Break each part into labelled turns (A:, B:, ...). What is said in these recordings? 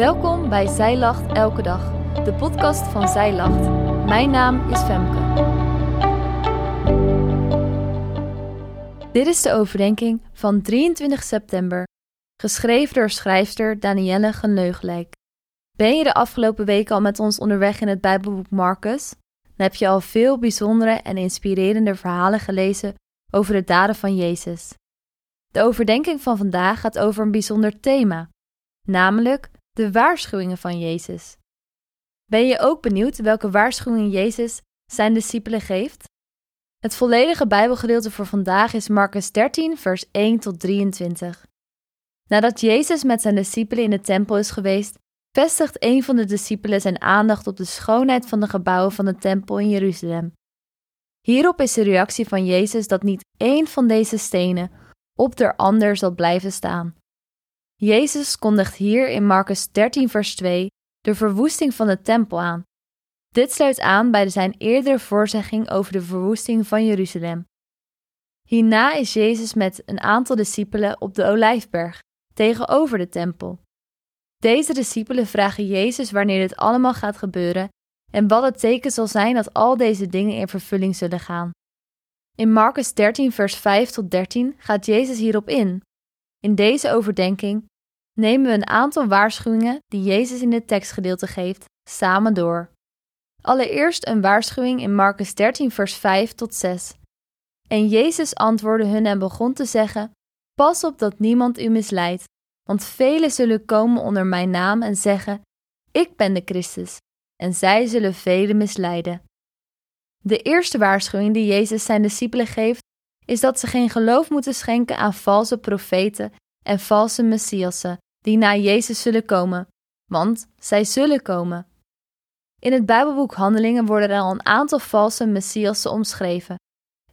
A: Welkom bij Zij Lacht Elke Dag, de podcast van Zij Lacht. Mijn naam is Femke. Dit is de overdenking van 23 september, geschreven door schrijfster Danielle Geneugelijk. Ben je de afgelopen weken al met ons onderweg in het Bijbelboek Marcus? Dan heb je al veel bijzondere en inspirerende verhalen gelezen over de daden van Jezus. De overdenking van vandaag gaat over een bijzonder thema, namelijk de waarschuwingen van Jezus. Ben je ook benieuwd welke waarschuwingen Jezus zijn discipelen geeft? Het volledige Bijbelgedeelte voor vandaag is Marcus 13, vers 1 tot 23. Nadat Jezus met zijn discipelen in de tempel is geweest, vestigt een van de discipelen zijn aandacht op de schoonheid van de gebouwen van de tempel in Jeruzalem. Hierop is de reactie van Jezus dat niet één van deze stenen op der ander zal blijven staan. Jezus kondigt hier in Marcus 13, vers 2 de verwoesting van de tempel aan. Dit sluit aan bij zijn eerdere voorzegging over de verwoesting van Jeruzalem. Hierna is Jezus met een aantal discipelen op de Olijfberg, tegenover de tempel. Deze discipelen vragen Jezus wanneer dit allemaal gaat gebeuren en wat het teken zal zijn dat al deze dingen in vervulling zullen gaan. In Marcus 13, vers 5 tot 13 gaat Jezus hierop in. In deze overdenking nemen we een aantal waarschuwingen die Jezus in dit tekstgedeelte geeft, samen door. Allereerst een waarschuwing in Marcus 13, vers 5 tot 6. En Jezus antwoordde hun en begon te zeggen: Pas op dat niemand u misleidt, want velen zullen komen onder mijn naam en zeggen: Ik ben de Christus, en zij zullen velen misleiden. De eerste waarschuwing die Jezus zijn discipelen geeft, is dat ze geen geloof moeten schenken aan valse profeten en valse messiassen die na Jezus zullen komen, want zij zullen komen. In het Bijbelboek Handelingen worden er al een aantal valse messiassen omschreven.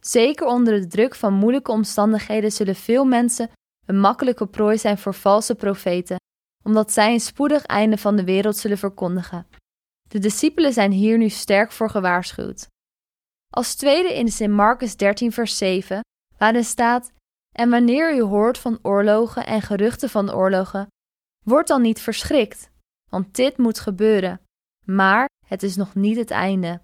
A: Zeker onder de druk van moeilijke omstandigheden zullen veel mensen een makkelijke prooi zijn voor valse profeten, omdat zij een spoedig einde van de wereld zullen verkondigen. De discipelen zijn hier nu sterk voor gewaarschuwd. Als tweede in Sint Marcus 13, vers 7, waarin staat: En wanneer u hoort van oorlogen en geruchten van oorlogen, word dan niet verschrikt, want dit moet gebeuren, maar het is nog niet het einde.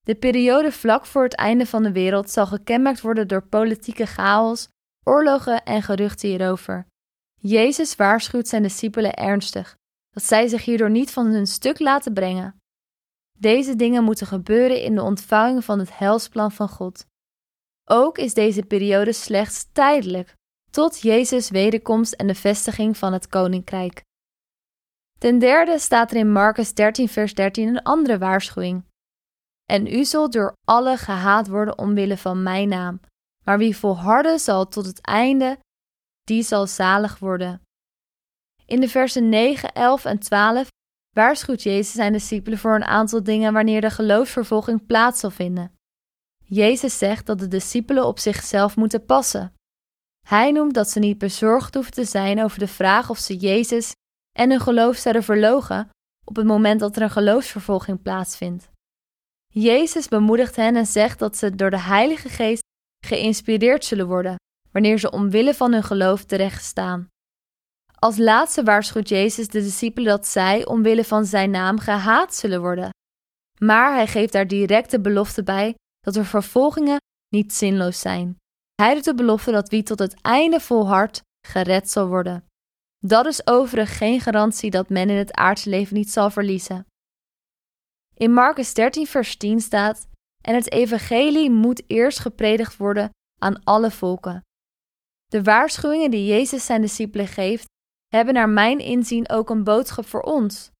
A: De periode vlak voor het einde van de wereld zal gekenmerkt worden door politieke chaos, oorlogen en geruchten hierover. Jezus waarschuwt zijn discipelen ernstig dat zij zich hierdoor niet van hun stuk laten brengen. Deze dingen moeten gebeuren in de ontvanging van het helsplan van God. Ook is deze periode slechts tijdelijk, tot Jezus' wederkomst en de vestiging van het koninkrijk. Ten derde staat er in Marcus 13, vers 13 een andere waarschuwing. En u zult door alle gehaat worden omwille van mijn naam, maar wie volharden zal tot het einde, die zal zalig worden. In de versen 9, 11 en 12 waarschuwt Jezus zijn discipelen voor een aantal dingen wanneer de geloofsvervolging plaats zal vinden. Jezus zegt dat de discipelen op zichzelf moeten passen. Hij noemt dat ze niet bezorgd hoeven te zijn over de vraag of ze Jezus en hun geloof zouden verlogen op het moment dat er een geloofsvervolging plaatsvindt. Jezus bemoedigt hen en zegt dat ze door de Heilige Geest geïnspireerd zullen worden wanneer ze omwille van hun geloof terecht staan. Als laatste waarschuwt Jezus de discipelen dat zij omwille van zijn naam gehaat zullen worden. Maar hij geeft daar direct de belofte bij dat er vervolgingen niet zinloos zijn. Hij doet de belofte dat wie tot het einde volhardt, gered zal worden. Dat is overigens geen garantie dat men in het aardse leven niet zal verliezen. In Marcus 13, vers 10 staat: En het evangelie moet eerst gepredikt worden aan alle volken. De waarschuwingen die Jezus zijn discipelen geeft, hebben naar mijn inzien ook een boodschap voor ons.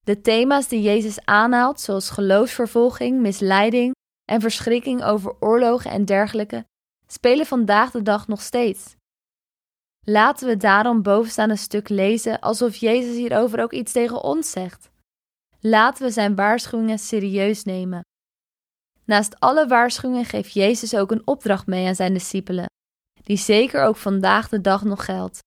A: De thema's die Jezus aanhaalt, zoals geloofsvervolging, misleiding en verschrikking over oorlogen en dergelijke, spelen vandaag de dag nog steeds. Laten we daarom bovenstaande stuk lezen alsof Jezus hierover ook iets tegen ons zegt. Laten we zijn waarschuwingen serieus nemen. Naast alle waarschuwingen geeft Jezus ook een opdracht mee aan zijn discipelen, die zeker ook vandaag de dag nog geldt.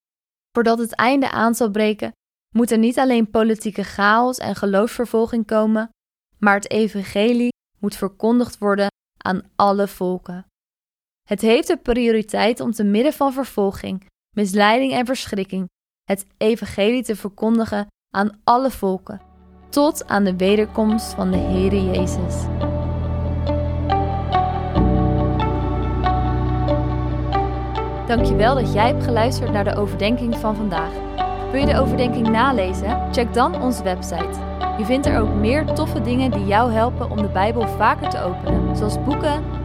A: Voordat het einde aan zal breken, moet er niet alleen politieke chaos en geloofsvervolging komen, maar het evangelie moet verkondigd worden aan alle volken. Het heeft de prioriteit om te midden van vervolging, misleiding en verschrikking het evangelie te verkondigen aan alle volken, tot aan de wederkomst van de Heere Jezus. Dankjewel dat jij hebt geluisterd naar de overdenking van vandaag. Wil je de overdenking nalezen? Check dan onze website. Je vindt er ook meer toffe dingen die jou helpen om de Bijbel vaker te openen, zoals boeken,